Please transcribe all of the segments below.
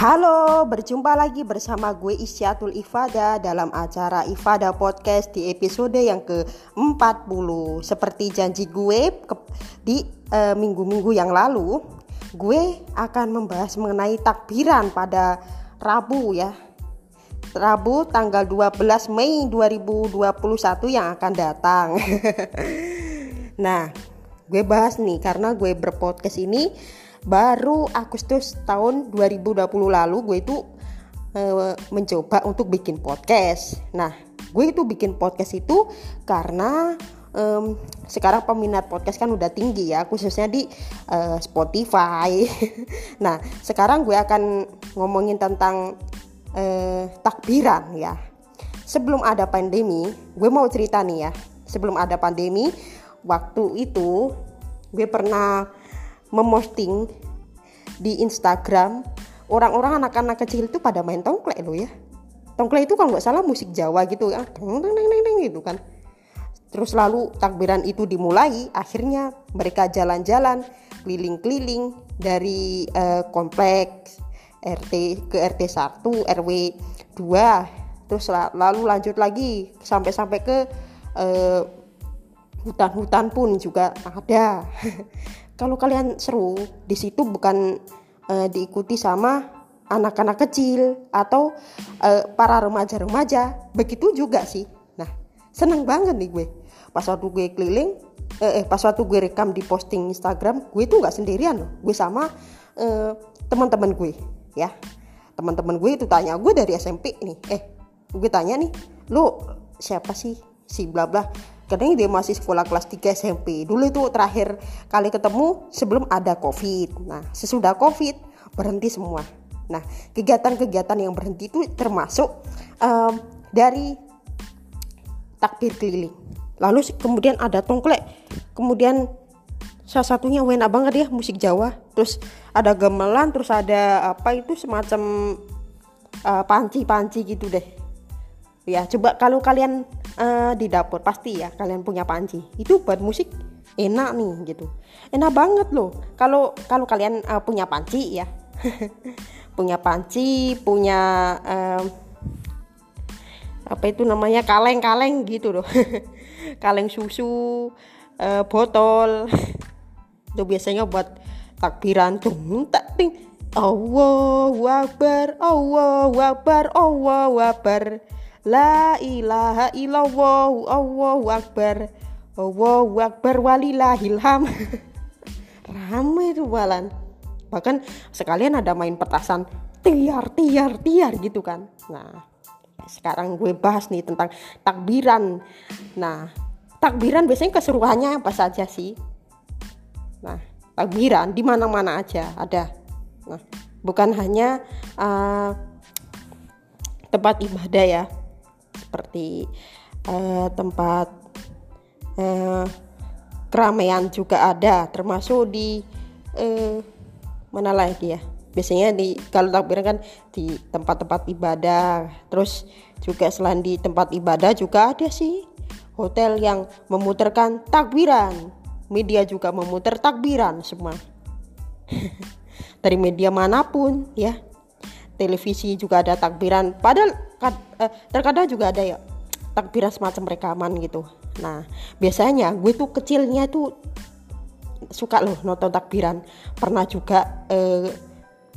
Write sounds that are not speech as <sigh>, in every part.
Halo, berjumpa lagi bersama gue Isyatul Ifada dalam acara Ifada Podcast di episode yang ke-40. Seperti janji gue di uh, minggu-minggu yang lalu, gue akan membahas mengenai takbiran pada Rabu ya. Rabu tanggal 12 Mei 2021 yang akan datang. <laughs> nah, gue bahas nih karena gue berpodcast ini baru Agustus tahun 2020 lalu gue itu uh, mencoba untuk bikin podcast. Nah, gue itu bikin podcast itu karena um, sekarang peminat podcast kan udah tinggi ya, khususnya di uh, Spotify. <laughs> nah, sekarang gue akan ngomongin tentang uh, takbiran ya. Sebelum ada pandemi, gue mau cerita nih ya. Sebelum ada pandemi, waktu itu gue pernah memosting di Instagram orang-orang anak-anak kecil itu pada main tongklek lo ya. Tongklek itu kalau nggak salah musik Jawa gitu ya gitu kan. Terus lalu takbiran itu dimulai akhirnya mereka jalan-jalan keliling-keliling dari uh, kompleks RT ke RT 1 RW 2 terus lalu lanjut lagi sampai-sampai ke uh, hutan-hutan pun juga ada <laughs> kalau kalian seru di situ bukan uh, diikuti sama anak-anak kecil atau uh, para remaja-remaja. Begitu juga sih. Nah seneng banget nih gue. Pas waktu gue keliling eh, eh pas waktu gue rekam di posting Instagram gue itu nggak sendirian loh. Gue sama uh, teman-teman gue ya. Teman-teman gue itu tanya gue dari SMP nih. Eh gue tanya nih lo siapa sih? Si bla bla kadang dia masih sekolah kelas 3 SMP dulu itu terakhir kali ketemu sebelum ada covid. Nah sesudah covid berhenti semua. Nah kegiatan-kegiatan yang berhenti itu termasuk um, dari takbir keliling. Lalu kemudian ada tongklek. Kemudian salah satunya enak banget ya musik Jawa. Terus ada gamelan terus ada apa itu semacam uh, panci-panci gitu deh ya coba kalau kalian uh, di dapur pasti ya kalian punya panci. Itu buat musik enak nih gitu. Enak banget loh. Kalau kalau kalian uh, punya panci ya. <laughs> Punya panci punya uh, apa itu namanya kaleng-kaleng gitu loh. <laughs> Kaleng susu uh, botol. <laughs> Itu biasanya buat takbiran. Tuh tak ting. Allahu Akbar Allahu Akbar Allahu Akbar La ilaha illallah Allahu Akbar. Allahu Akbar walillahilham <laughs> Ramai itu balan Bahkan sekalian ada main petasan Tiar, tiar, tiar gitu kan. Nah sekarang gue bahas nih tentang takbiran. Nah takbiran biasanya keseruannya apa saja sih? Nah takbiran di mana mana aja ada. Nah bukan hanya uh, tempat ibadah ya seperti uh, tempat uh, keramaian juga ada termasuk di uh, mana lagi ya? Biasanya di kalau takbiran kan di tempat-tempat ibadah. Terus juga selain di tempat ibadah juga ada sih hotel yang memutarkan takbiran. Media juga memutar takbiran semua. <laughs> Dari media mana pun ya televisi juga ada takbiran. Padahal eh, terkadang juga ada ya takbiran semacam rekaman gitu. Nah biasanya gue tuh kecilnya tuh suka loh nonton takbiran. Pernah juga eh,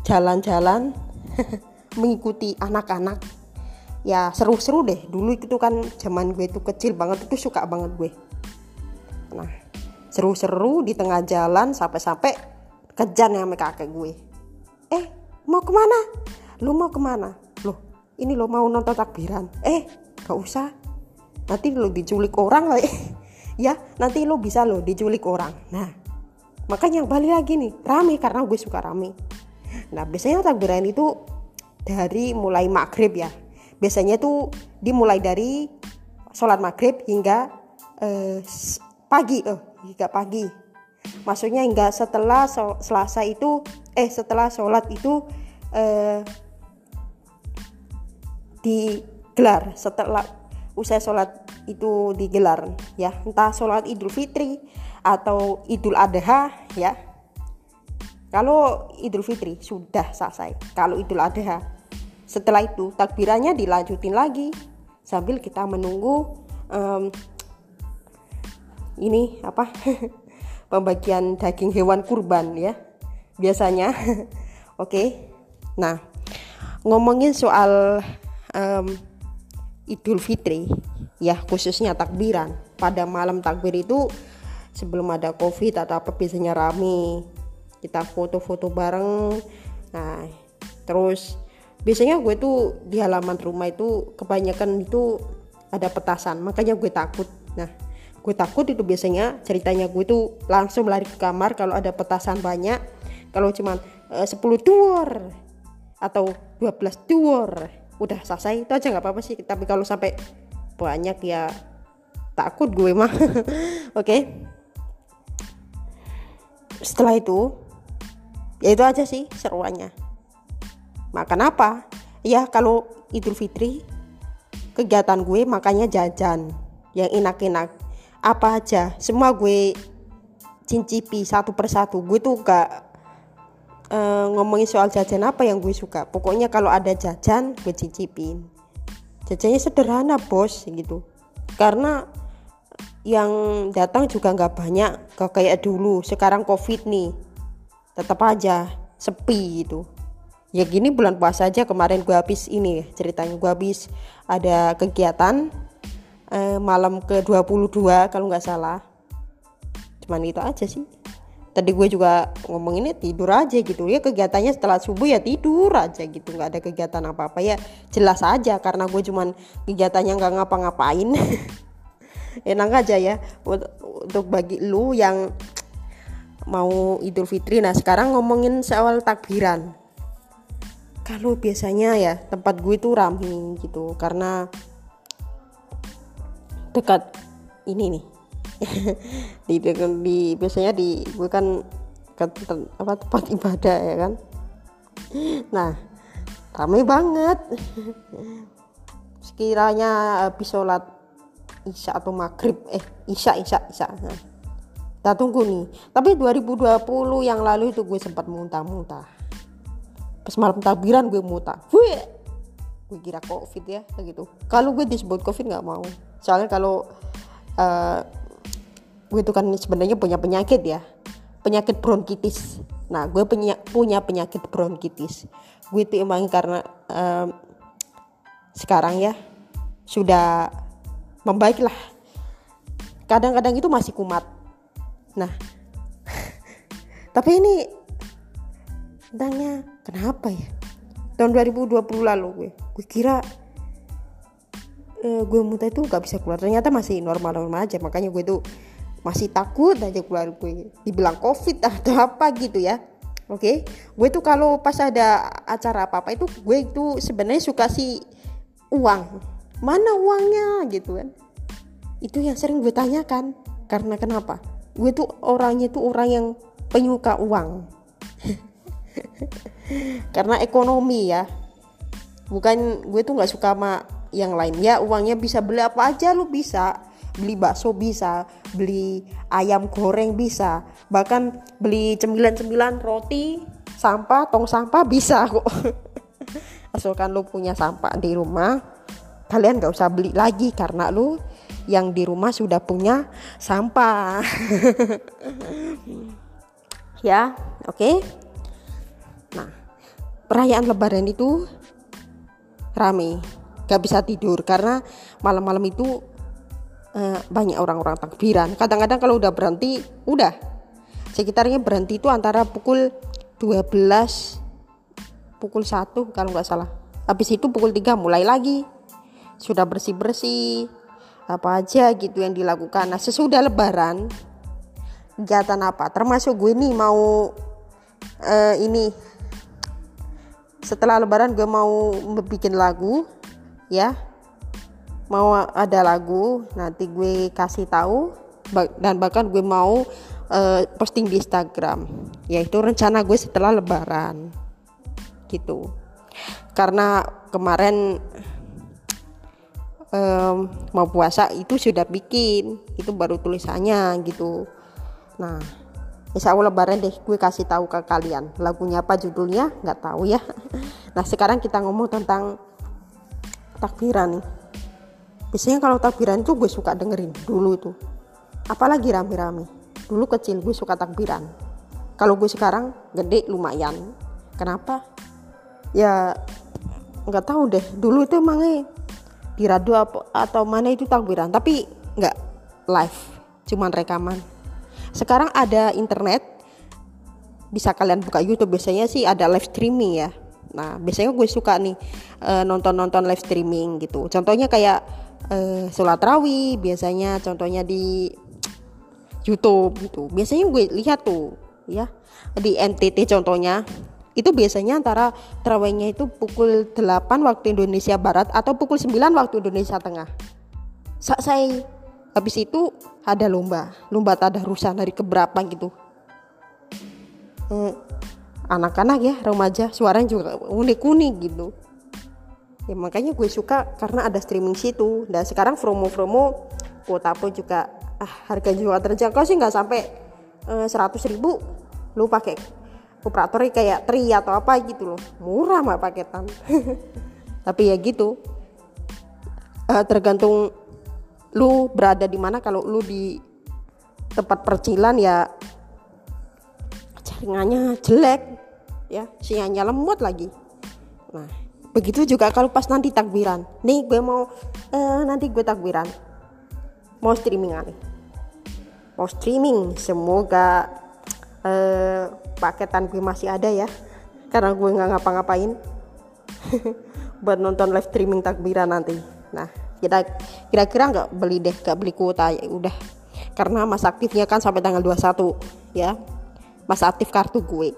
jalan-jalan <laughs> mengikuti anak-anak. Ya seru-seru deh. Dulu itu kan zaman gue tuh kecil banget itu suka banget gue. Nah seru-seru di tengah jalan sampai-sampai kejan sama kakek gue. Eh mau ke mana lu mau ke mana? Loh ini lo mau nonton takbiran? Eh gak usah. Nanti lo diculik orang lah ya nanti lo bisa lo diculik orang. Nah makanya balik lagi nih rame karena gue suka rame. Nah biasanya takbiran itu dari mulai maghrib ya. Biasanya tuh dimulai dari sholat maghrib hingga eh, pagi eh hingga pagi. Maksudnya hingga setelah selasa itu eh setelah sholat itu eh, digelar setelah usai sholat itu digelar ya. Entah sholat idul fitri atau idul adha ya. Kalau Idul Fitri sudah selesai kalau Idul Adha. Setelah itu takbirannya dilanjutin lagi sambil kita menunggu um, ini apa <laughs> pembagian daging hewan kurban ya. Biasanya <laughs> oke. Okay. nah ngomongin soal um, Idul Fitri ya khususnya takbiran. Pada malam takbir itu sebelum ada covid atau apa biasanya rame. Kita foto-foto bareng. Nah terus biasanya gue tuh di halaman rumah itu kebanyakan itu ada petasan. Makanya gue takut. Nah gue takut itu biasanya ceritanya gue tuh langsung lari ke kamar kalau ada petasan banyak. Kalau cuman e, 10 duor atau 12 duor udah selesai itu aja nggak apa-apa sih. Tapi kalau sampai banyak ya takut gue mah. <laughs> Oke. Okay. setelah itu ya itu aja sih seruannya. Makan apa? Ya kalau Idul Fitri kegiatan gue makanya jajan yang enak-enak. Apa aja? Semua gue cincipi satu persatu. Gue tuh gak uh, ngomongin soal jajan apa yang gue suka. Pokoknya kalau ada jajan gue cicipin. Jajannya sederhana bos gitu. Karena yang datang juga nggak banyak kayak dulu. Sekarang covid nih tetap aja sepi gitu. Ya gini bulan puasa aja kemarin gue habis ini ceritanya gue habis. Ada kegiatan eh, malam ke 22 kalau nggak salah. Cuman itu aja sih tadi gue juga ngomong ini tidur aja gitu. Ya kegiatannya setelah subuh ya tidur aja gitu. Nggak ada kegiatan apa apa ya jelas aja karena gue cuman kegiatannya nggak ngapa-ngapain. <laughs> Enak aja ya untuk bagi lu yang mau Idul Fitri. Nah sekarang ngomongin soal takbiran. Kalau biasanya ya tempat gue itu rame gitu karena dekat ini nih <laughs> di, di, di biasanya di gue kan ke apa tempat ibadah ya kan? Nah ramai banget. <laughs> Sekiranya habis sholat isya atau maghrib eh isya isya isya. Nah, kita tunggu nih. Tapi 2020 yang lalu itu gue sempat muntah-muntah. Pas malam takbiran gue muntah. Wih! gue kira covid ya gitu. Kalau gue disebut covid nggak mau. Soalnya kalau uh, gue itu kan sebenarnya punya penyakit ya. Penyakit bronkitis. Nah gue punya punya penyakit bronkitis. Gue itu emang karena um, sekarang ya sudah membaik lah. Kadang-kadang itu masih kumat. Nah <laughs> tapi ini tentangnya kenapa ya? Tahun 2020 lalu gue gue kira uh, gue muntah itu gak bisa keluar. Ternyata masih normal-normal aja. Makanya gue tuh masih takut aja keluar gue dibilang covid <laughs> atau apa gitu ya. Oke okay? gue tuh kalau pas ada acara apa apa itu gue itu sebenarnya suka si uang. Mana uangnya gitu kan. Itu yang sering gue tanyakan. Karena kenapa? Gue tuh orangnya tuh orang yang penyuka uang. <laughs> Karena ekonomi ya. Bukan gue tuh nggak suka sama yang lain. Ya uangnya bisa beli apa aja lu bisa beli bakso bisa beli ayam goreng bisa bahkan beli cemilan-cemilan roti sampah tong sampah bisa <laughs> kok asalkan lu punya sampah di rumah kalian gak usah beli lagi karena lu yang di rumah sudah punya sampah <laughs> ya oke okay? nah perayaan lebaran itu rame gak bisa tidur karena malam-malam itu uh, banyak orang-orang takbiran. Kadang-kadang kalau udah berhenti udah. Sekitarnya berhenti itu antara pukul 12 pukul 1 kalau nggak salah. Habis itu pukul 3 mulai lagi. Sudah bersih-bersih apa aja gitu yang dilakukan. Nah sesudah lebaran kegiatan apa? Termasuk gue nih mau uh, ini. Setelah lebaran gue mau bikin lagu ya mau ada lagu nanti gue kasih tahu dan bahkan gue mau uh, posting di Instagram. Yaitu rencana gue setelah lebaran. Gitu. Karena kemarin um, mau puasa itu sudah bikin. Itu baru tulisannya gitu. Nah Insya Allah lebaran deh gue kasih tahu ke kalian. Lagunya apa judulnya? Nggak tahu ya. <laughs> Nah sekarang kita ngomong tentang takbiran nih biasanya kalau takbiran itu gue suka dengerin dulu itu. Apalagi rame-rame. Dulu kecil gue suka takbiran. Kalau gue sekarang gede lumayan. Kenapa? Ya nggak tahu deh. Dulu itu emangnya di radio atau mana itu takbiran. Tapi nggak live cuman rekaman. Sekarang ada internet. Bisa kalian buka YouTube. Biasanya sih ada live streaming ya. Nah biasanya gue suka nih uh, nonton-nonton live streaming gitu. Contohnya kayak uh, sholat rawih biasanya contohnya di YouTube gitu biasanya gue lihat tuh ya di NTT contohnya itu biasanya antara terawihnya itu pukul 8 waktu Indonesia Barat atau pukul 9 waktu Indonesia Tengah. Saya habis itu ada lomba, lomba tadarusan dari keberapa gitu. Hmm, anak-anak ya remaja suaranya juga unik-unik gitu. Ya makanya gue suka karena ada streaming situ. Dan sekarang promo-promo kuota pun juga ah, harga juga terjangkau sih nggak sampai eh, seratus ribu. Lu pakai operatornya kayak tri atau apa gitu loh. Murah mah paketan. <laughs> Tapi ya gitu. Uh, tergantung lu berada di mana. Kalau lu di tempat percilan ya jaringannya jelek. Ya sinyalnya lemot lagi. Nah begitu juga kalau pas nanti takbiran. Nih gue mau uh, nanti gue takbiran. Mau streaming nih mau streaming. Semoga uh, paketan gue masih ada ya. Karena gue nggak ngapa-ngapain. <laughs> Buat nonton live streaming takbiran nanti. Nah kita kira-kira nggak beli deh nggak beli kuota ya udah. Karena masa aktifnya kan sampai tanggal 21 ya. Masa aktif kartu gue.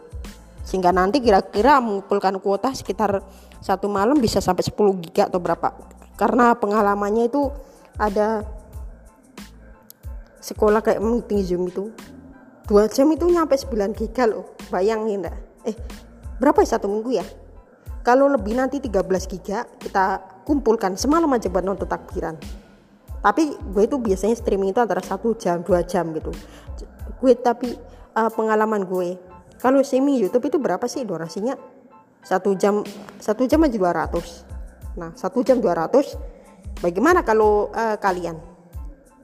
Sehingga nanti kira-kira mengumpulkan kuota sekitar satu malam bisa sampai 10 giga atau berapa. Karena pengalamannya itu ada sekolah kayak meeting zoom itu. Dua jam itu nyampe 9 giga loh bayangin enggak eh berapa ya satu minggu ya? Kalau lebih nanti 13 giga kita kumpulkan semalam aja buat nonton takbiran. Tapi gue itu biasanya streaming itu antara satu jam dua jam gitu. Gue tapi uh, pengalaman gue kalau streaming YouTube itu berapa sih durasinya satu jam satu jam aja 200 nah satu jam 200 bagaimana kalau uh, kalian?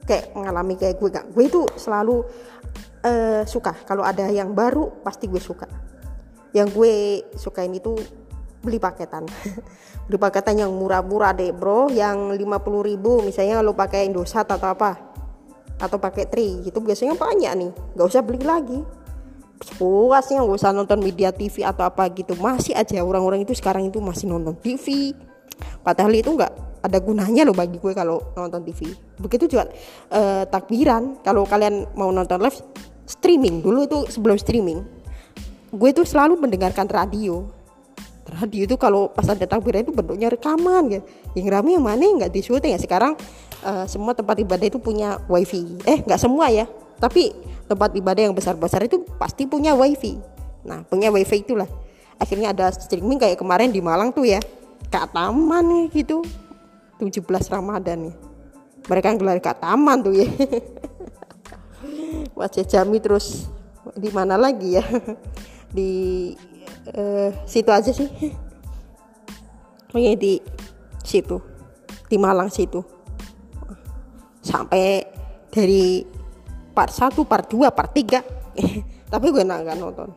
Kayak mengalami kayak gue gak gue itu selalu uh, suka. Kalau ada yang baru pasti gue suka. Yang gue sukain itu beli paketan. <laughs> Beli paketan yang murah-murah deh bro. Yang 50 ribu misalnya kalau pakai Indosat atau apa. Atau pakai Tri. Itu biasanya banyak nih. Nggak usah beli lagi puasnya nggak usah nonton media TV atau apa gitu. Masih aja orang-orang itu sekarang itu masih nonton TV padahal itu nggak ada gunanya loh bagi gue kalau nonton TV begitu juga uh, takbiran. Kalau kalian mau nonton live streaming. Dulu itu sebelum streaming gue tuh selalu mendengarkan radio. Radio itu kalau pas ada takbiran itu bentuknya rekaman ya. Yang rame yang mana nggak disuruh ya. Sekarang uh, semua tempat ibadah itu punya wifi. Eh nggak semua ya. Tapi tempat ibadah yang besar-besar itu pasti punya wifi. Nah punya wifi itulah. Akhirnya ada streaming kayak kemarin di Malang tuh ya. Taman nih gitu. 17 Ramadan ya. Mereka gelar taman tuh ya. <laughs> Masjid Jami terus di mana lagi ya? <laughs> Di uh, situ aja sih. <laughs> Pokoknya di situ. Di Malang situ. Sampai dari part 1 part 2 part 3 <laughs> tapi gue nggak nonton.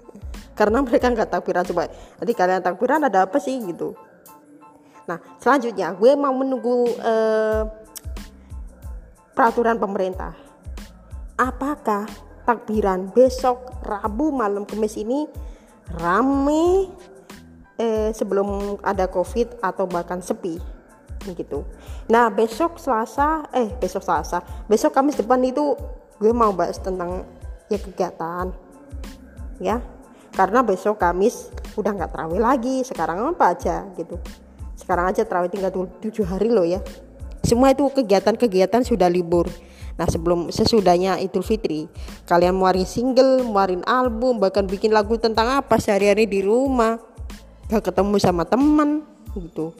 <laughs> Karena mereka nggak takbiran. Coba nanti kalian takbiran ada apa sih gitu. Nah selanjutnya gue mau menunggu uh, peraturan pemerintah. Apakah takbiran besok Rabu malam Kamis ini rame eh, sebelum ada Covid atau bahkan sepi gitu. Nah besok Selasa, eh besok Selasa, besok Kamis depan itu gue mau bahas tentang ya kegiatan, ya. Karena besok Kamis udah nggak terawih lagi, sekarang apa aja gitu. Sekarang aja terawih tinggal tujuh hari loh ya. Semua itu kegiatan-kegiatan sudah libur. Nah sebelum sesudahnya Idul Fitri kalian muarin single, muarin album, bahkan bikin lagu tentang apa sehari-hari di rumah, gak ketemu sama teman gitu.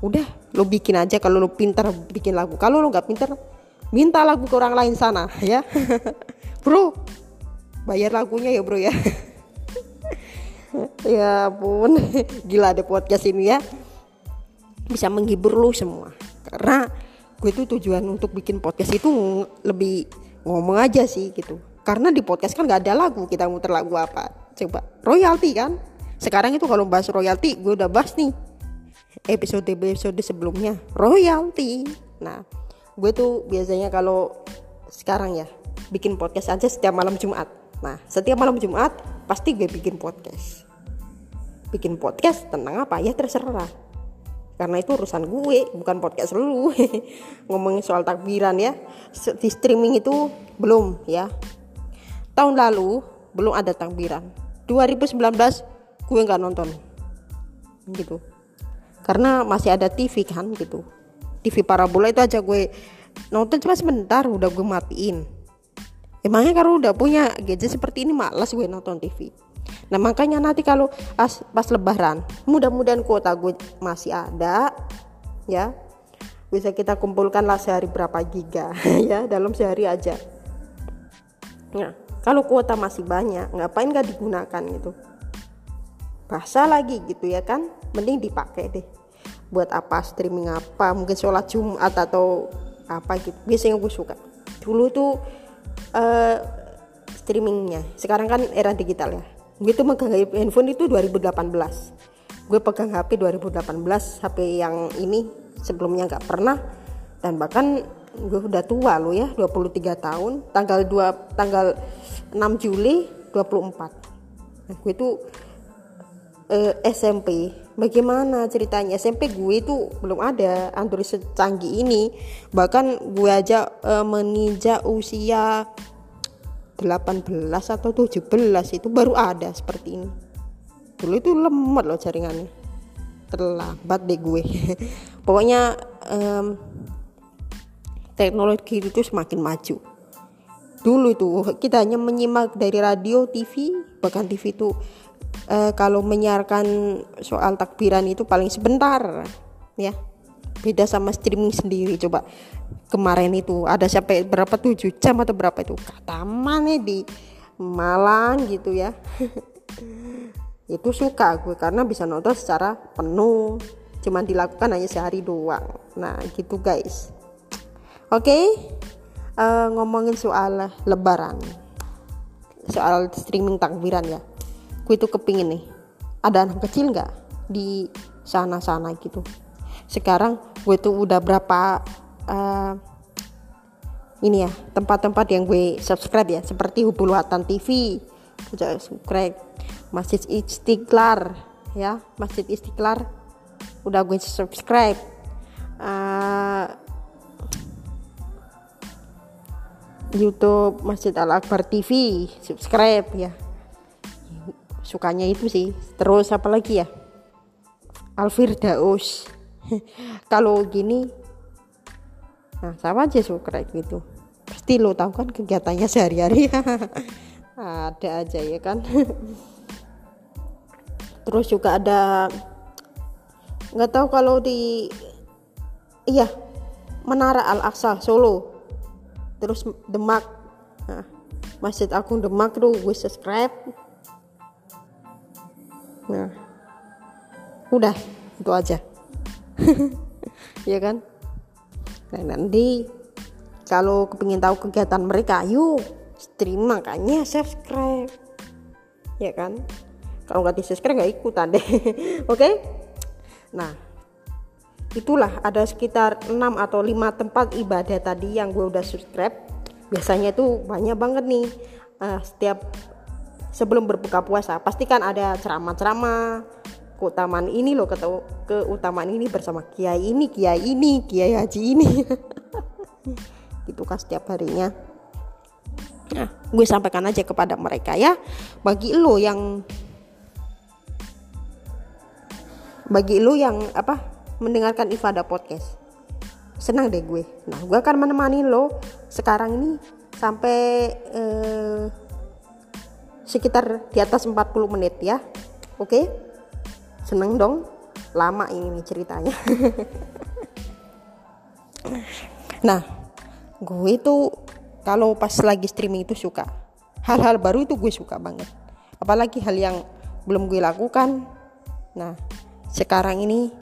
Udah lo bikin aja kalau lo pintar bikin lagu. Kalau lo nggak pintar minta lagu ke orang lain sana ya, <laughs> bro. bayar lagunya ya bro ya. <laughs> Ya pun gila ada podcast ini ya. Bisa menghibur lu semua. Karena gue tuh tujuan untuk bikin podcast itu lebih ngomong aja sih gitu. Karena di podcast kan nggak ada lagu kita muter lagu apa. Coba royalti kan? Sekarang itu kalau bahas royalti gue udah bahas nih episode episode sebelumnya. Royalti nah gue tuh biasanya kalau sekarang ya bikin podcast aja setiap malam Jumat. Nah setiap malam Jumat pasti gue bikin podcast. Bikin podcast tentang apa? Ya terserah. Karena itu urusan gue bukan podcast lu. <laughs> Ngomongin soal takbiran ya. Di streaming itu belum ya. Tahun lalu belum ada takbiran. 2019 gue nggak nonton. Gitu karena masih ada TV kan gitu. TV parabola itu aja gue nonton cuma sebentar udah gue matiin. Emangnya kalau udah punya gadget seperti ini malas gue nonton TV nah makanya nanti kalau pas, pas lebaran mudah-mudahan kuota gue masih ada ya. Bisa kita kumpulkan lah sehari berapa giga <laughs> ya dalam sehari aja. Nah kalau kuota masih banyak ngapain gak digunakan gitu. Basah lagi gitu ya kan? Mending dipakai deh buat apa streaming apa mungkin sholat jumat atau apa gitu. Biasanya gue suka. Dulu tuh uh, streamingnya. Sekarang kan era digital ya gue tuh megang handphone itu 2018 gue pegang HP 2018 HP yang ini sebelumnya nggak pernah. Dan bahkan gue udah tua lo ya 23 tahun. Tanggal 2 tanggal 6 Juli 24 nah, gue tuh uh, SMP bagaimana ceritanya? SMP gue itu belum ada Android secanggih ini. Bahkan gue aja uh, menginjak usia 18 atau 17 itu baru ada seperti ini. Dulu itu lemot loh jaringannya. Terlambat deh gue. <laughs> Pokoknya um, teknologi itu semakin maju. Dulu itu kita hanya menyimak dari radio TV bahkan TV itu uh, kalau menyiarkan soal takbiran itu paling sebentar ya. Beda sama streaming sendiri coba. Kemarin itu ada sampai berapa tujuh jam atau berapa itu? Kata mana di Malang gitu ya. <laughs> Itu suka gue karena bisa nonton secara penuh. Cuman dilakukan hanya sehari doang. Nah gitu guys. Oke? Okay? uh, eh, ngomongin soal lebaran. Soal streaming takbiran ya gue itu kepingin nih ada anak kecil nggak di sana-sana gitu? Sekarang gue tuh udah berapa uh, ini ya tempat-tempat yang gue subscribe ya seperti Hubul Watan TV subscribe Masjid Istiqlal ya Masjid Istiqlal udah gue subscribe. Uh, YouTube Masjid Al Akbar TV subscribe ya sukanya itu sih. Terus apa lagi ya? Alfirdaus. <laughs> Kalau gini nah sama aja suka gitu. Pasti lo tahu kan kegiatannya sehari-hari. <laughs> Ada aja ya kan? <laughs> Terus juga ada nggak tahu kalau di iya Menara Al Aqsa Solo. Terus Demak. Nah, Masjid Agung Demak tuh gue subscribe nah. Udah itu aja. <laughs> Ya kan? Nah nanti kalau kepingin tahu kegiatan mereka yuk stream makanya subscribe. Ya kan? Kalau nggak di subscribe nggak ikutan deh. <laughs> Oke? Okay? nah itulah ada sekitar 6 atau 5 tempat ibadah tadi yang gue udah subscribe. Biasanya itu banyak banget nih uh, setiap sebelum berbuka puasa. Pastikan ada ceramah-ceramah keutamaan ini loh keutamaan ini bersama kiai ini kiai ini kiai haji ini. <laughs> Itu kan setiap harinya. Nah gue sampaikan aja kepada mereka ya. Bagi lo yang bagi lo yang apa mendengarkan ifadah podcast senang deh gue. Nah gue akan menemani lo sekarang ini sampai eh, sekitar di atas 40 menit ya. Oke? Okay? seneng dong. Lama ini nih ceritanya. <laughs> Nah gue itu kalau pas lagi streaming itu suka. Hal-hal baru itu gue suka banget. Apalagi hal yang belum gue lakukan. Nah sekarang ini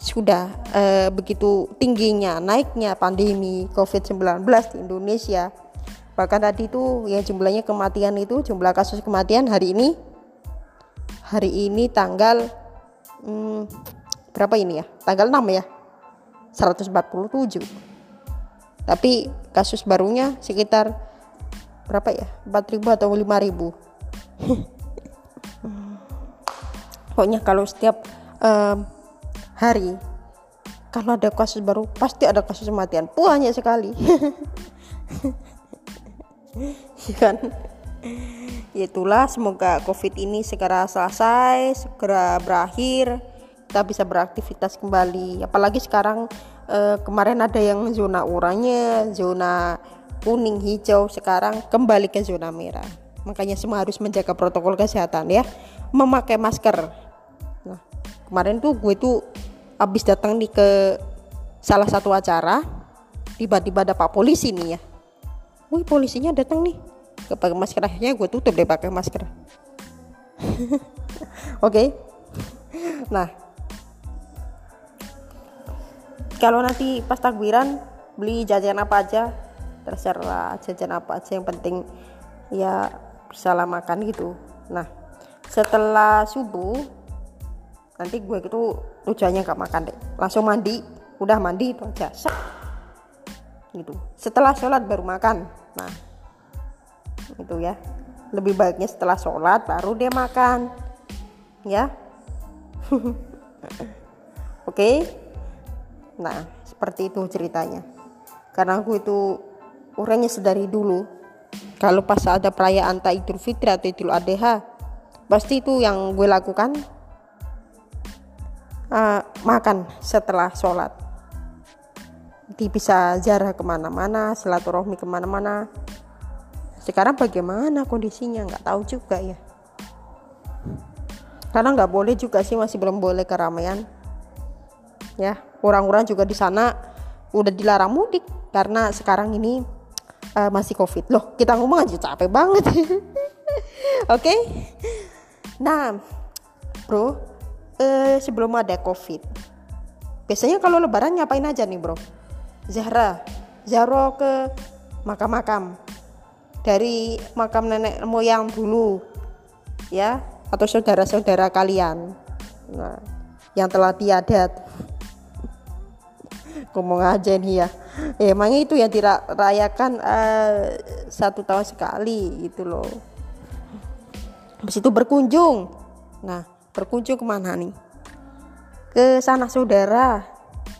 sudah eh, begitu tingginya naiknya pandemi COVID-19 di Indonesia bahkan tadi itu yang jumlahnya kematian itu jumlah kasus kematian hari ini hari ini tanggal hmm, berapa ini ya? Tanggal 6 ya? 147 tapi kasus barunya sekitar berapa ya? 4000 atau 5000 <laughs> pokoknya kalau setiap um, hari kalau ada kasus baru pasti ada kasus kematian. Banyak sekali <laughs> ya <laughs> kan? Itulah semoga covid ini segera selesai segera berakhir kita bisa beraktivitas kembali. Apalagi sekarang eh, kemarin ada yang zona oranye zona kuning hijau sekarang kembali ke zona merah. Makanya semua harus menjaga protokol kesehatan ya. Memakai masker. Nah kemarin tuh gue tuh habis datang nih ke salah satu acara tiba-tiba ada pak polisi nih ya wih polisinya datang nih. Ke pakai masker akhirnya gue tutup deh pakai masker. <laughs> Oke. Okay? nah. Kalau nanti pas takbiran beli jajan apa aja? Terserah jajan apa aja yang penting ya bisa makan gitu. Nah setelah subuh nanti gue itu tujuannya gak makan deh. Langsung mandi. Udah mandi itu aja gitu. Setelah sholat baru makan nah itu ya. Lebih baiknya setelah sholat baru dia makan ya. <laughs> Oke? Okay? nah seperti itu ceritanya. Karena aku itu orangnya sedari dulu. Kalau pas ada perayaan tak idul fitri atau idul adha pasti itu yang gue lakukan uh, makan setelah sholat di bisa jarah ke mana-mana silaturahmi ke mana-mana. Sekarang bagaimana kondisinya? Nggak tahu juga ya. Karena nggak boleh juga sih masih belum boleh keramaian. Ya orang-orang juga di sana udah dilarang mudik. Karena sekarang ini uh, masih covid. Loh kita ngomong aja capek banget. <laughs> Oke? Okay? nah bro eh, sebelum ada covid biasanya kalau lebaran ngapain aja nih bro Zahra. Zahra ke makam-makam. Dari makam nenek moyang dulu ya atau saudara-saudara kalian. Nah, yang telah tiada <laughs> ngomong aja nih ya. Eh, emangnya itu yang dirayakan uh, satu tahun sekali gitu loh. Habis itu berkunjung. Nah berkunjung ke mana nih? Ke sana saudara.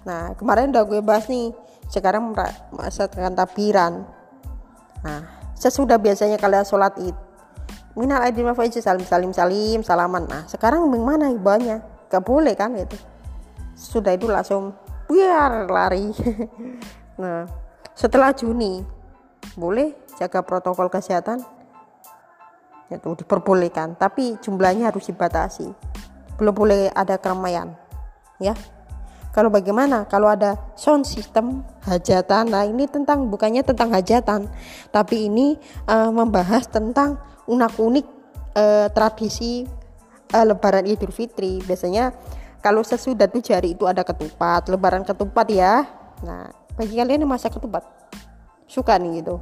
Nah kemarin udah gue bahas nih sekarang masa tabiran. Nah sesudah biasanya kalian sholat id minal aidin wal salim salim salim salaman. Nah sekarang bagaimana ibanya gak boleh kan itu sudah itu langsung biar lari. <laughs> Nah setelah Juni boleh jaga protokol kesehatan? Itu diperbolehkan tapi jumlahnya harus dibatasi. Belum boleh ada keramaian ya kalau bagaimana? Kalau ada sound system hajatan. Nah ini tentang bukannya tentang hajatan tapi ini uh, membahas tentang unak-unik uh, tradisi uh, lebaran Idul Fitri. Biasanya kalau sesudah tujuh hari itu ada ketupat lebaran ketupat ya. Nah bagi kalian yang masak ketupat suka nih gitu.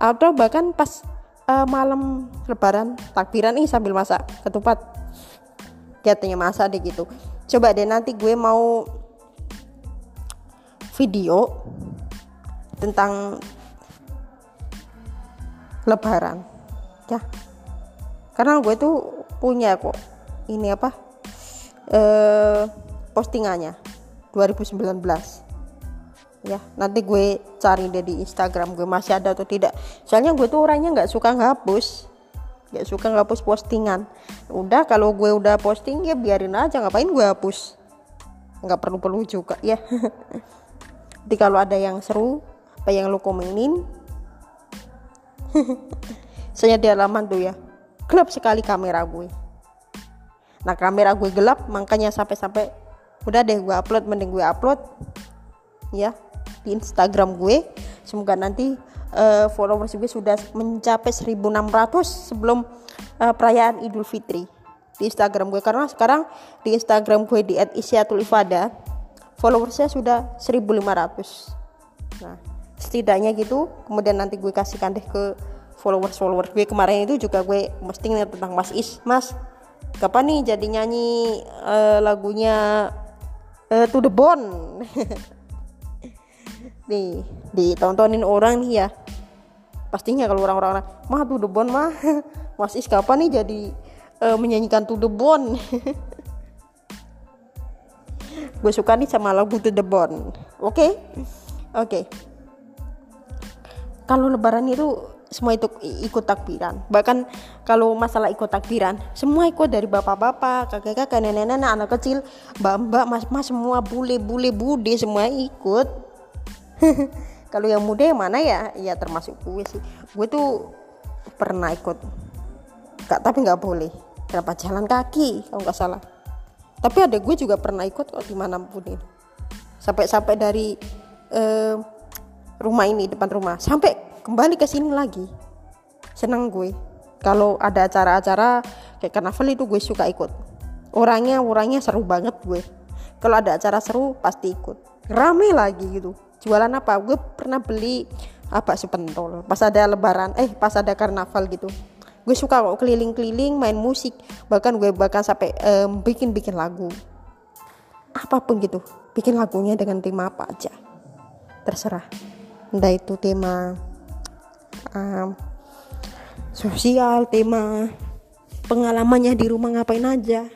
Atau bahkan pas uh, malam lebaran takbiran nih sambil masak ketupat. Katanya masak deh gitu coba deh nanti gue mau video tentang lebaran. Ya. Karena gue tuh punya kok ini apa eh postingannya 2019 ya nanti gue cari deh di Instagram gue masih ada atau tidak. Soalnya gue tuh orangnya nggak suka ngapus nggak suka ngapus postingan. Udah kalau gue udah posting ya biarin aja. Ngapain gue hapus? Nggak perlu perlu juga ya. <laughs> Jadi kalau ada yang seru apa yang lo komenin saya <laughs> di halaman tuh ya gelap sekali kamera gue. Nah kamera gue gelap makanya sampai-sampai udah deh gue upload mending gue upload ya di Instagram gue. Semoga nanti uh, followers gue sudah mencapai 1600 sebelum uh, perayaan Idul Fitri di Instagram gue. Karena sekarang di Instagram gue di @isyatul_ifada followersnya sudah 1500 nah setidaknya gitu kemudian nanti gue kasihkan deh ke followers followers gue. Kemarin itu juga gue mesti tentang Mas Is. Mas kapan nih jadi nyanyi uh, lagunya uh, To The Bone <laughs> nih ditontonin orang nih ya. Pastinya kalau orang-orang mah To The Bone mah. <laughs> Mas Is kapan nih jadi uh, menyanyikan To The Bone? <laughs> Gue suka nih sama lagu To The Bone. Oke? Okay? oke. Okay. kalau lebaran itu semua itu ikut takbiran. Bahkan kalau masalah ikut takbiran semua ikut dari bapak-bapak kakek-kakek nenek-nenek anak kecil mbak-mbak mas-mas semua bule-bule bude semua ikut <laughs> kalau yang muda yang mana ya? Ya termasuk gue sih. Gue tuh pernah ikut. Gak tapi nggak boleh. Kenapa? Jalan kaki kalau nggak salah. Tapi ada gue juga pernah ikut kok di mana pun ini. Sampai-sampai dari uh, rumah ini depan rumah. Sampai kembali ke sini lagi. Senang gue. Kalau ada acara-acara kayak karnaval itu gue suka ikut. Orangnya orangnya seru banget gue. Kalau ada acara seru pasti ikut. Rame lagi gitu jualan apa? Gue pernah beli apa sepentol. Pas ada lebaran eh pas ada karnaval gitu. Gue suka kok keliling-keliling main musik. Bahkan gue bahkan sampai um, bikin bikin lagu. Apa pun gitu bikin lagunya dengan tema apa aja. Terserah. Entah itu tema um, sosial tema pengalamannya di rumah ngapain aja.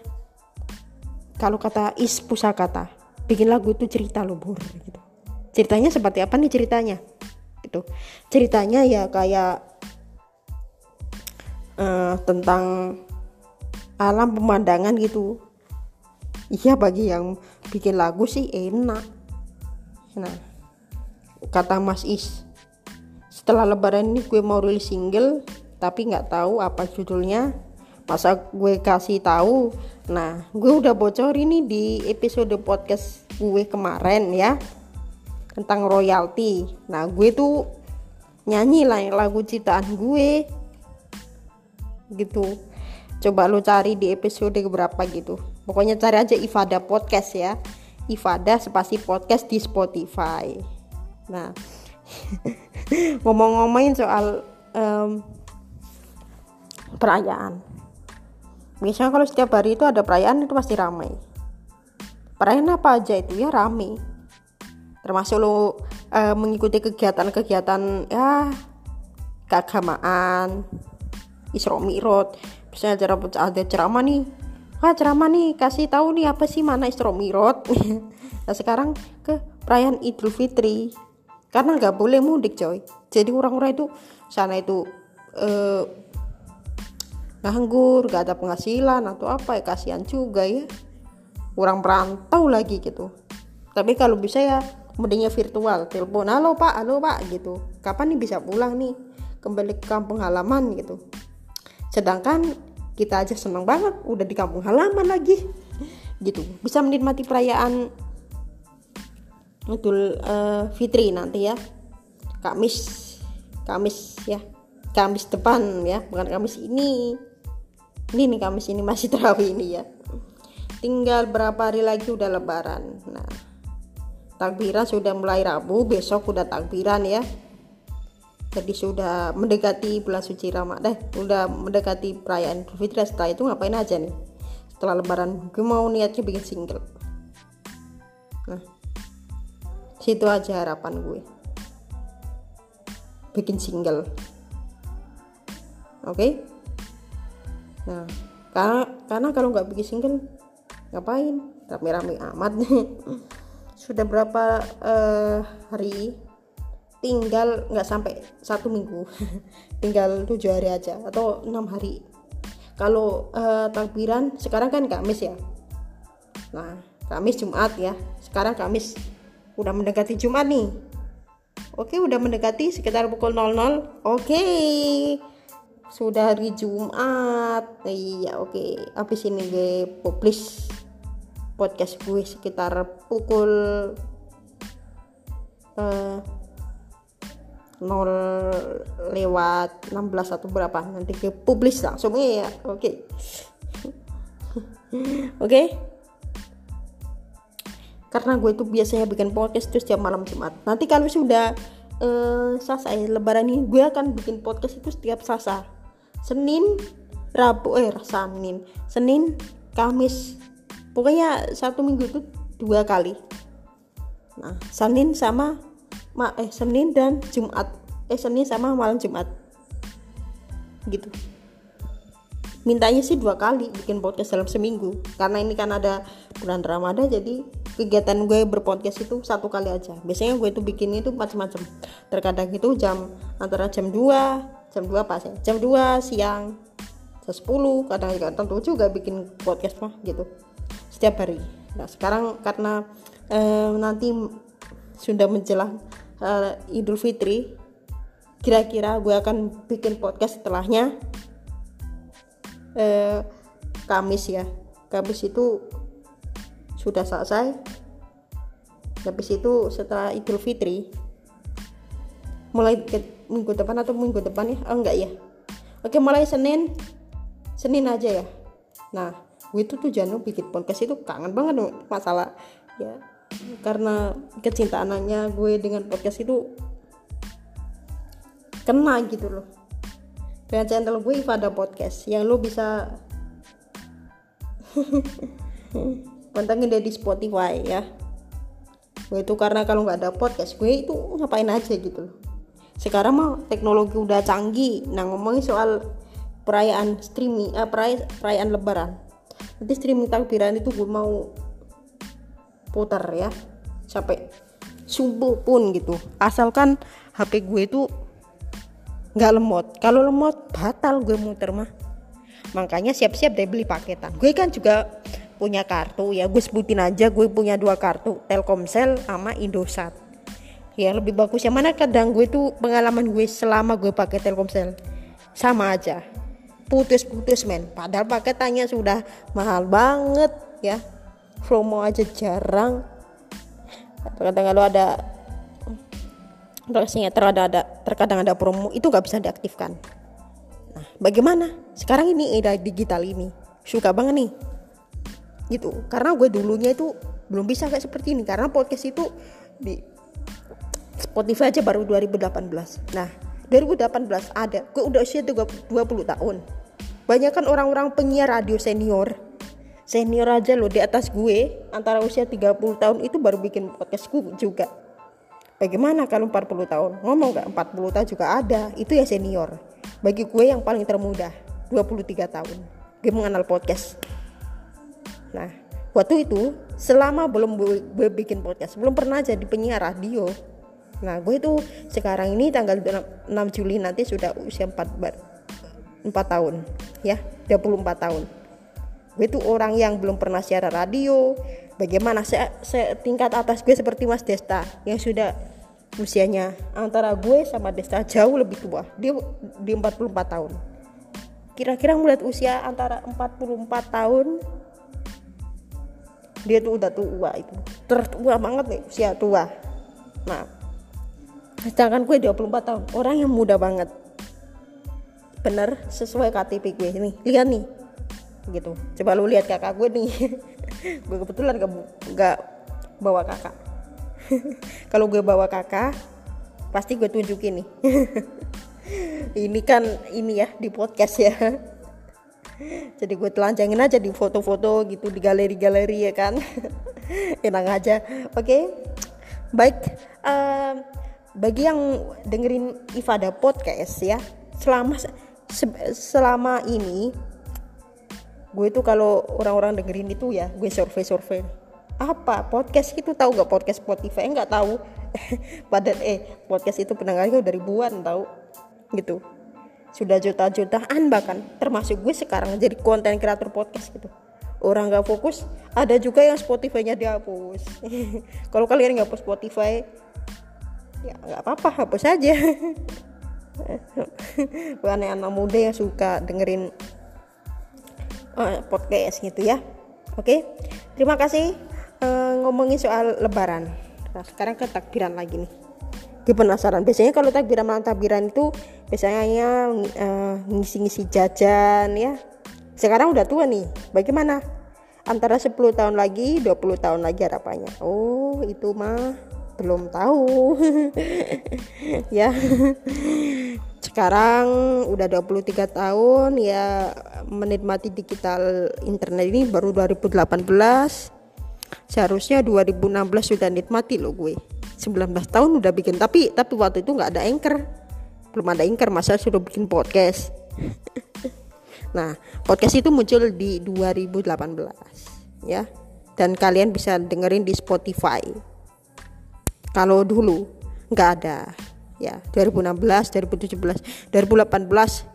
Kalau kata is pusakata bikin lagu itu cerita loh bur gitu ceritanya seperti apa nih ceritanya? Gitu. Ceritanya ya kayak uh, tentang alam pemandangan gitu. Iya bagi yang bikin lagu sih enak. Nah kata Mas Is setelah lebaran ini gue mau rilis single tapi nggak tahu apa judulnya. Masa gue kasih tahu? Nah gue udah bocor ini di episode podcast gue kemarin ya tentang royalti. Nah gue tuh nyanyi lah lagu ciptaan gue. Gitu. Coba lo cari di episode berapa gitu. Pokoknya cari aja Ifada podcast ya. Ifada spasi podcast di Spotify. Nah <laughs> ngomong-ngomongin soal um, perayaan. Biasanya kalau setiap hari itu ada perayaan itu pasti ramai. Perayaan apa aja itu? Ya ramai termasuk lo uh, mengikuti kegiatan-kegiatan ya keagamaan. Isra Mi'raj misalnya cara ada ceramah nih. Ah ceramah nih kasih tahu nih apa sih mana Isra Mi'raj <laughs> nah sekarang ke perayaan Idul Fitri. Karena nggak boleh mudik coy. Jadi orang-orang itu sana itu eh, nganggur gak ada penghasilan atau apa ya kasihan juga ya. Orang perantau lagi gitu. Tapi kalau bisa ya mendingnya virtual telepon halo pak halo pak gitu. Kapan nih bisa pulang nih? Kembali ke kampung halaman gitu. Sedangkan kita aja seneng banget udah di kampung halaman lagi. <laughs> Gitu bisa menikmati perayaan Idul uh, Fitri nanti ya. Kamis Kamis ya. Kamis depan ya bukan Kamis ini. Ini nih Kamis ini masih <laughs> terawih ini ya. Tinggal berapa hari lagi udah lebaran. Nah takbiran sudah mulai Rabu besok udah takbiran ya. Jadi sudah mendekati bulan suci Ramadan udah mendekati perayaan Idul Fitri. Setelah itu ngapain aja nih? Setelah lebaran gue mau niatnya bikin single. Nah situ aja harapan gue. Bikin single. Oke? Okay? nah karena karena kalau nggak bikin single ngapain? Rame-rame amat <laughs> sudah berapa uh, hari? Tinggal nggak sampai satu minggu. <laughs> Tinggal tujuh hari aja atau enam hari. Kalau uh, takbiran sekarang kan Kamis ya? Nah Kamis Jumat ya. Sekarang Kamis. Udah mendekati Jumat nih. Oke udah mendekati sekitar pukul 00 oke. Sudah hari Jumat. Iya oke. Habis ini gue publish podcast gue sekitar pukul uh, 0 lewat 16 atau berapa. Nanti ke publis langsung ya oke. Okay. <laughs> oke. Okay? karena gue itu biasanya bikin podcast terus setiap malam Jumat. Nanti kalau sudah uh, Selasa ya lebaran ini gue akan bikin podcast itu setiap Selasa. Senin Rabu eh Senin. Senin Kamis pokoknya satu minggu itu dua kali. Nah Senin sama ma eh Senin dan Jumat. Eh Senin sama malam Jumat. Gitu. Mintanya sih dua kali bikin podcast dalam seminggu. Karena ini kan ada bulan Ramadan jadi kegiatan gue berpodcast itu satu kali aja. Biasanya gue itu bikin itu macam-macam. Terkadang itu jam antara jam 2 jam 2 pas ya. Jam 2 siang jam 10 kadang juga. Tentu juga bikin podcast mah gitu setiap hari. Nah sekarang karena eh, nanti sudah menjelang eh, Idul Fitri kira-kira gue akan bikin podcast setelahnya eh, Kamis ya. Kamis itu sudah selesai. Habis itu setelah Idul Fitri mulai ke minggu depan atau minggu depan ya? Oh enggak ya? Oke mulai Senin. Senin aja ya? Nah gue itu tuh jangan bikin podcast itu kangen banget masalah ya karena kecintaannya gue dengan podcast itu kena gitu loh. Dengan channel gue Ifada Podcast yang lo bisa <laughs> pantengin di Spotify ya. Gue itu karena kalau nggak ada podcast gue itu ngapain aja gitu loh. Sekarang mah teknologi udah canggih. Nah ngomongin soal perayaan streaming eh, perayaan, perayaan lebaran nanti streaming takbiran itu gue mau putar ya. Sampai subuh pun gitu. Asalkan HP gue itu nggak lemot. Kalau lemot batal gue muter mah. Makanya siap-siap deh beli paketan. Gue kan juga punya kartu ya. Gue sebutin aja gue punya dua kartu. Telkomsel sama Indosat. Ya lebih bagus. Yang mana kadang gue tuh pengalaman gue selama gue pakai Telkomsel. Sama aja putus-putus men. Padahal paketannya sudah mahal banget ya. Promo aja jarang. Terkadang kalau ada terkadang ada terkadang ada promo itu nggak bisa diaktifkan. Nah bagaimana? Sekarang ini era digital ini. Suka banget nih. Gitu. Karena gue dulunya itu belum bisa kayak seperti ini. Karena podcast itu di Spotify aja baru 2018 nah 2018 ada. Gue udah usia 20 tahun banyak kan orang-orang penyiar radio senior. Senior aja loh di atas gue antara usia 30 tahun itu baru bikin podcastku juga. Bagaimana kalau 40 tahun? Ngomong gak 40 tahun juga ada. Itu ya senior. Bagi gue yang paling termuda 23 tahun. Gue mengenal podcast. Nah, waktu itu selama belum gue bikin podcast, belum pernah jadi penyiar radio. Nah, gue itu sekarang ini tanggal 6 Juli nanti sudah usia 4 4 tahun, ya, 24 tahun. Gue itu orang yang belum pernah siaran radio. Bagaimana saya, saya tingkat atas gue seperti Mas Desta yang sudah usianya antara gue sama Desta jauh lebih tua. Dia di 44 tahun. Kira-kira melihat usia antara 44 tahun dia tuh udah tua itu tertua banget nih usia tua nah sedangkan gue 24 tahun orang yang muda banget bener sesuai KTP gue. Nih lihat nih. Gitu. Coba lu lihat kakak gue nih. <laughs> Gue kebetulan gak, gak bawa kakak. <laughs> Kalau gue bawa kakak pasti gue tunjukin nih. <laughs> Ini kan ini ya di podcast ya. Jadi gue telanjangin aja di foto-foto gitu di galeri-galeri ya kan. Enak aja. Oke? Okay? baik. Uh, bagi yang dengerin Ifada podcast ya selama se selama ini gue tuh kalau orang-orang dengerin itu ya gue survei-survei. Apa? Podcast itu tahu gak? Podcast Spotify? Nggak tahu <laughs> pada eh podcast itu pendengarnya udah ribuan tahu gitu. Sudah juta-jutaan bahkan. Termasuk gue sekarang jadi konten kreator podcast gitu. Orang nggak fokus ada juga yang Spotify-nya dihapus <laughs> kalau kalian nggak hapus Spotify ya nggak apa-apa hapus aja <laughs> <laughs> bukan anak muda yang suka dengerin uh, podcast gitu ya. Oke terima kasih uh, ngomongin soal lebaran. Nah sekarang ke takbiran lagi nih. Gue penasaran. Biasanya kalau takbiran malam takbiran itu biasanya uh, ngisi-ngisi jajan ya. Sekarang udah tua nih. Bagaimana? Antara 10 tahun lagi 20 tahun lagi harapannya. Oh itu mah belum tahu. <laughs> Ya. Sekarang udah 23 tahun ya menikmati digital internet ini baru 2018 seharusnya 2016 sudah nikmati lo gue. 19 tahun udah bikin tapi tapi waktu itu nggak ada anchor. Belum ada anchor masa sudah bikin podcast? <laughs> Nah podcast itu muncul di 2018 ya. Dan kalian bisa dengerin di Spotify kalau dulu nggak ada. Ya 2016 2017 2018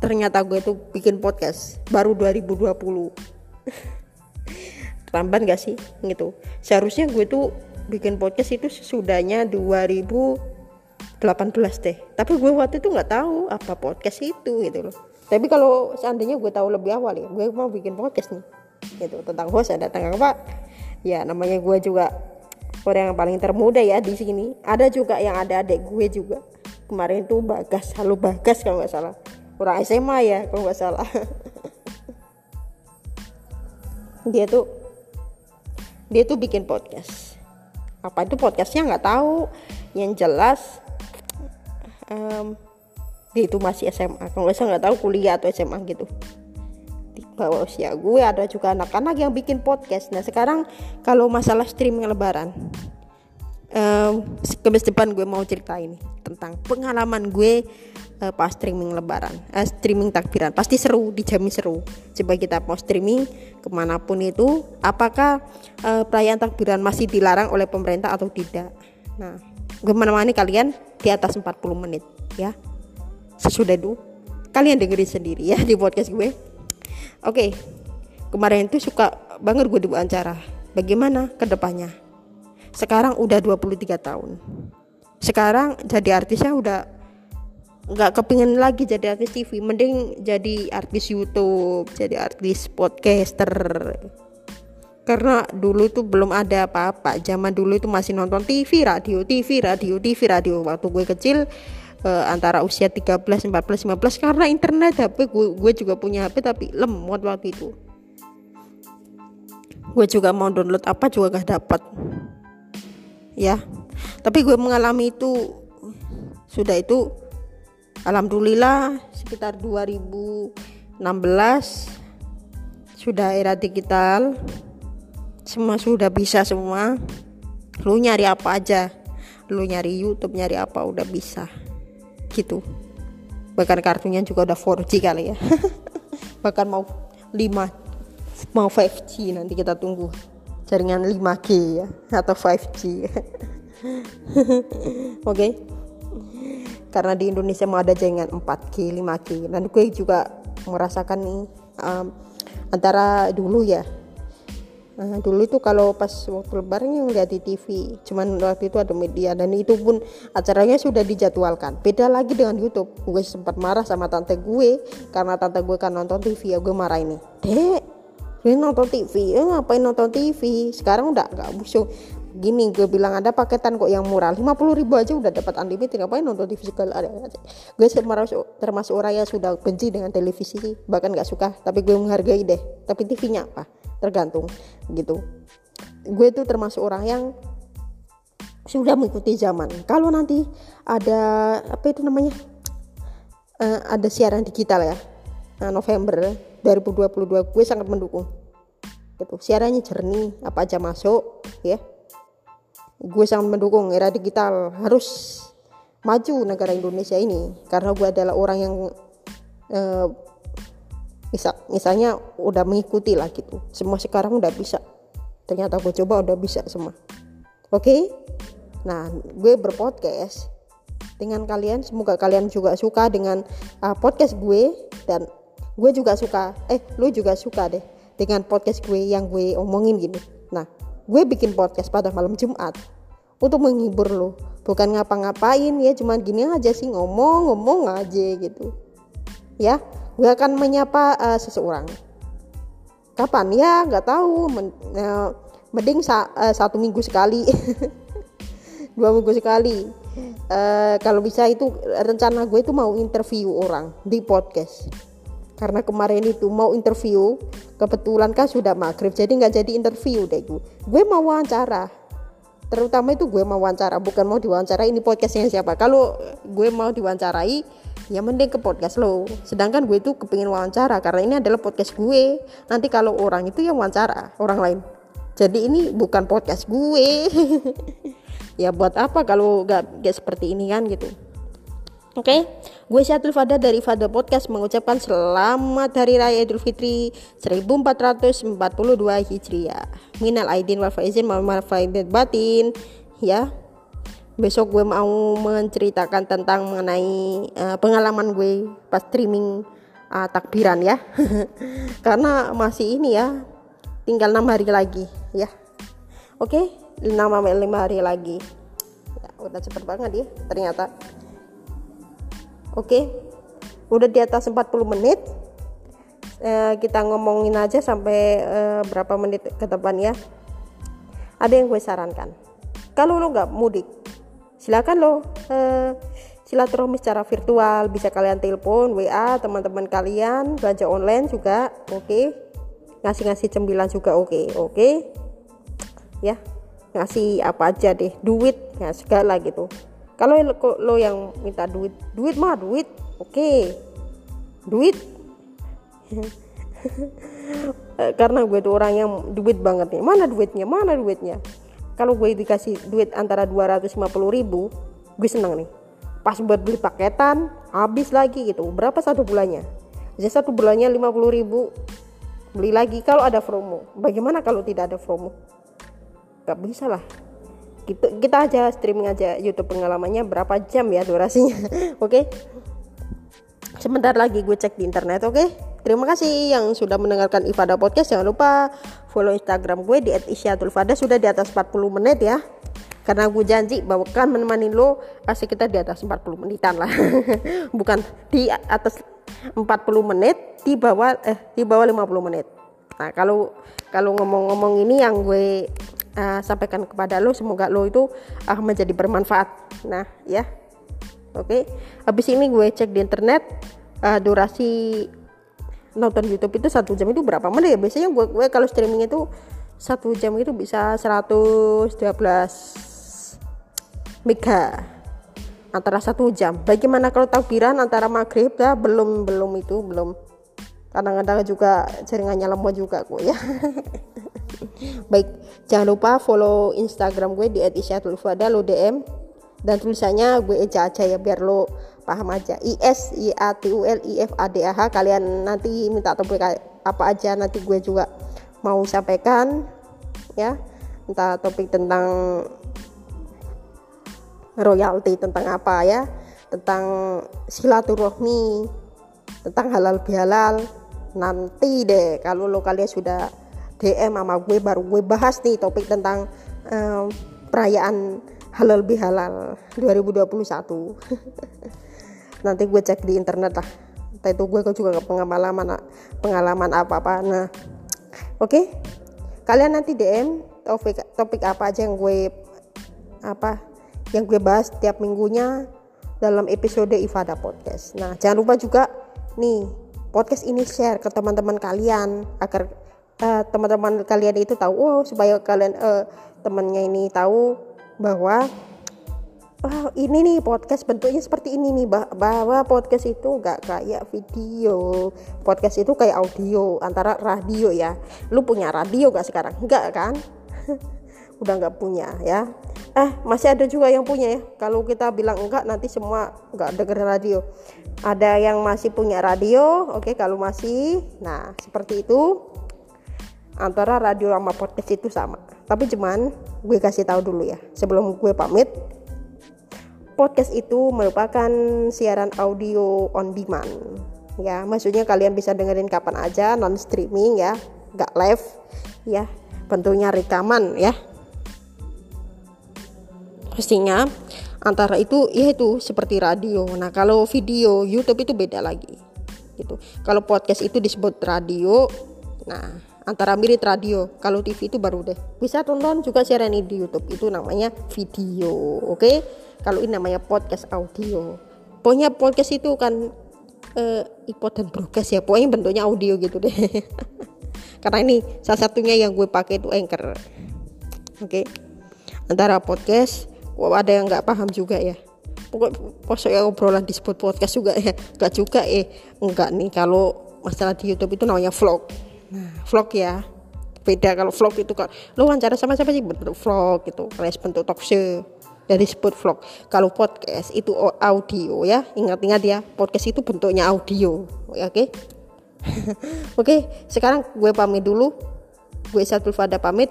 ternyata gue tuh bikin podcast baru 2020 lamban gak sih? Gitu. Seharusnya gue tuh bikin podcast itu sesudahnya 2018 deh. Tapi gue waktu itu nggak tahu apa podcast itu gitu loh. Tapi kalau seandainya gue tahu lebih awal ya gue mau bikin podcast nih gitu. Tentang host ada tentang apa? Ya namanya gue juga orang yang paling termuda ya di sini. Ada juga yang ada adik gue juga. Kemarin tuh bagas halo bagas kalau nggak salah. Orang SMA ya kalau nggak salah. <laughs> Dia tuh dia tuh bikin podcast. Apa itu podcastnya nggak tahu. Yang jelas um, dia itu masih SMA kalau nggak salah nggak tahu kuliah atau SMA gitu bawah usia gue ada juga anak-anak yang bikin podcast. Nah sekarang kalau masalah streaming lebaran um, kemes depan gue mau cerita ini tentang pengalaman gue uh, pas streaming lebaran uh, streaming takbiran. Pasti seru dijamin seru. Coba kita mau streaming ke mana pun itu apakah uh, perayaan takbiran masih dilarang oleh pemerintah atau tidak? Nah gue menemani kalian di atas 40 menit ya. Sesudah itu kalian dengerin sendiri ya di podcast gue oke kemarin itu suka banget gue diwawancara bagaimana ke depannya? Sekarang udah 23 tahun. Sekarang jadi artisnya udah nggak kepingin lagi jadi artis TV mending jadi artis YouTube jadi artis podcaster. Karena dulu itu belum ada apa-apa. Zaman dulu itu masih nonton TV radio TV radio TV radio waktu gue kecil uh, antara usia 13 14 15 karena internet HP gue, gue juga punya HP tapi lemot waktu itu. Gue juga mau download apa juga gak dapat ya tapi gue mengalami itu sudah itu Alhamdulillah sekitar 2016 sudah era digital semua sudah bisa semua. Lu nyari apa aja lu nyari YouTube nyari apa udah bisa gitu. Bahkan kartunya juga udah 4G kali ya. <laughs> Bahkan mau 5 mau 5G nanti kita tunggu jaringan 5G ya atau 5G <laughs> oke? Okay? karena di Indonesia mau ada jaringan 4G 5G dan gue juga merasakan nih um, antara dulu ya Nah, dulu itu kalau pas waktu lebaran yang lihat di TV, cuman waktu itu ada media dan itu pun acaranya sudah dijadwalkan. Beda lagi dengan YouTube. Gue sempat marah sama tante gue karena tante gue kan nonton TV ya gue marah ini. Dek, gue nonton TV, eh, ngapain nonton TV? Sekarang udah gak busuk gini gue bilang ada paketan kok yang murah 50 ribu aja udah dapat unlimited ngapain nonton TV segala ada gue termasuk termasuk orang yang sudah benci dengan televisi bahkan nggak suka tapi gue menghargai deh tapi TV-nya apa tergantung gitu. Gue tuh termasuk orang yang sudah mengikuti zaman. Kalau nanti ada apa itu namanya? Uh, ada siaran digital ya nah, November 2022 gue sangat mendukung. Gitu. Siarannya jernih apa aja masuk ya. Gue sangat mendukung era digital. Harus maju negara Indonesia ini karena gue adalah orang yang uh, misal misalnya udah mengikuti lah gitu. Semua sekarang udah bisa. Ternyata gue coba udah bisa semua. Oke? Okay? nah gue berpodcast dengan kalian. Semoga kalian juga suka dengan uh, podcast gue. Dan gue juga suka eh lu juga suka deh dengan podcast gue yang gue omongin gini. Nah gue bikin podcast pada malam Jumat untuk menghibur lo bukan ngapa-ngapain ya cuman gini aja sih ngomong-ngomong aja gitu ya gue akan menyapa uh, seseorang. Kapan? Ya nggak tahu. Men, uh, mending sa uh, satu minggu sekali. <laughs> Dua minggu sekali. Uh, kalau bisa itu rencana gue itu mau interview orang di podcast. Karena kemarin itu mau interview kebetulan kan sudah maghrib jadi nggak jadi interview deh gue. Gue mau wawancara terutama itu gue mau wawancara bukan mau diwawancarai ini podcastnya siapa. Kalau gue mau diwawancarai ya mending ke podcast lo. Sedangkan gue itu kepingin wawancara karena ini adalah podcast gue. Nanti kalau orang itu yang wawancara orang lain. Jadi ini bukan podcast gue. <laughs> Ya buat apa kalau gak, gak seperti ini kan gitu Oke, okay? gue Syatul Fada dari Fada Podcast mengucapkan selamat Hari Raya Idul Fitri 1442 Hijriah. Minal aidin wal faizin wal batin ya. Besok gue mau menceritakan tentang mengenai uh, pengalaman gue pas streaming uh, takbiran ya. <laughs> Karena masih ini ya, tinggal enam hari lagi ya. Oke, okay? 6 5 hari lagi. Ya, udah cepet banget ya ternyata. Oke, udah di atas 40 menit. Eh, kita ngomongin aja sampai eh, berapa menit ke depan ya. Ada yang gue sarankan. Kalau lo nggak mudik, silakan lo eh, silaturahmi secara virtual. Bisa kalian telepon, WA teman-teman kalian, belanja online juga, oke. Okay. Ngasih-ngasih cembilan juga oke, okay. oke. Okay. Ya, ngasih apa aja deh, duit, ya segala gitu kalau lo, yang minta duit duit mah duit oke. Okay. duit. <laughs> Karena gue tuh orang yang duit banget nih. Mana duitnya mana duitnya? Kalau gue dikasih duit antara 250 ribu gue seneng nih. Pas buat beli paketan habis lagi gitu. Berapa satu bulannya? Jadi satu bulannya 50 ribu. Beli lagi kalau ada promo. Bagaimana kalau tidak ada promo? Gak bisa lah kita, kita aja streaming aja YouTube pengalamannya berapa jam ya durasinya <laughs> oke? Okay? sebentar lagi gue cek di internet oke? Okay? terima kasih yang sudah mendengarkan Ifada Podcast. Jangan lupa follow Instagram gue di @isyatul_fada sudah di atas 40 menit ya. Karena gue janji bahwa kan menemani lo pasti kita di atas 40 menitan lah. <laughs> Bukan di atas 40 menit di bawah eh di bawah 50 menit. Nah kalau kalau ngomong-ngomong ini yang gue uh, sampaikan kepada lo semoga lo itu uh, menjadi bermanfaat. Nah ya. Oke. Okay. habis ini gue cek di internet uh, durasi nonton YouTube itu satu jam itu berapa menit ya? Biasanya gue, gue kalau streaming itu satu jam itu bisa 112 mega. Antara satu jam. Bagaimana kalau takbiran antara maghrib ya belum belum itu belum kadang-kadang juga jaringannya lemot juga kok ya. <laughs> Baik jangan lupa follow instagram gue di @isyatul_fada lo dm dan tulisannya gue eja aja ya biar lo paham aja. Is i a t u l i f a d a h. Kalian nanti minta topik apa aja nanti gue juga mau sampaikan ya. Entah topik tentang royalti tentang apa ya. Tentang silaturahmi tentang halal bihalal nanti deh kalau lo kalian sudah DM sama gue baru gue bahas nih topik tentang um, perayaan halal bihalal 2021 <laughs> nanti gue cek di internet lah entah itu gue juga pengalaman pengalaman apa apa nah oke okay? kalian nanti DM topik topik apa aja yang gue apa yang gue bahas tiap minggunya dalam episode Ifada Podcast. Nah, jangan lupa juga nih podcast ini share ke teman-teman kalian agar uh, teman-teman kalian itu tahu oh supaya kalian uh, temannya ini tahu bahwa oh, ini nih podcast bentuknya seperti ini nih bahwa podcast itu nggak kayak video. Podcast itu kayak audio antara radio ya. Lu punya radio gak sekarang? Nggak kan? <laughs> Udah nggak punya ya. Eh masih ada juga yang punya ya. Kalau kita bilang enggak nanti semua nggak denger radio ada yang masih punya radio oke okay, kalau masih. Nah seperti itu. Antara radio sama podcast itu sama. Tapi cuman gue kasih tahu dulu ya. Sebelum gue pamit podcast itu merupakan siaran audio on demand. Ya maksudnya kalian bisa dengerin kapan aja non streaming ya. Nggak live ya. Bentuknya rekaman ya. Pastinya antara itu yaitu seperti radio. Nah kalau video YouTube itu beda lagi gitu. Kalau podcast itu disebut radio nah antara mirip radio. Kalau TV itu baru deh. Bisa tonton juga siaran ini di YouTube. Itu namanya video oke? Okay? kalau ini namanya podcast audio. Pokoknya podcast itu kan uh, ipod dan broadcast ya. Pokoknya bentuknya audio gitu deh. <laughs> Karena ini salah satunya yang gue pakai itu anchor oke? Okay? antara podcast ada yang nggak paham juga ya. Pokok pokoknya obrolan disebut podcast juga ya. Nggak juga eh enggak nih kalau masalah di YouTube itu namanya vlog. Nah, vlog ya. Beda kalau vlog itu kan lo wawancara sama siapa sih? Bentuk vlog gitu. Alias bentuk talk show. Dari disebut vlog. Kalau podcast itu audio ya. Ingat-ingat ya podcast itu bentuknya audio. Oke okay? <laughs> oke sekarang gue pamit dulu. Gue Satul pamit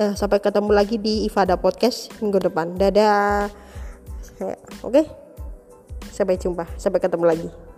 uh, sampai ketemu lagi di Ifada Podcast minggu depan. Dadah. Oke. Okay? sampai jumpa. Sampai ketemu lagi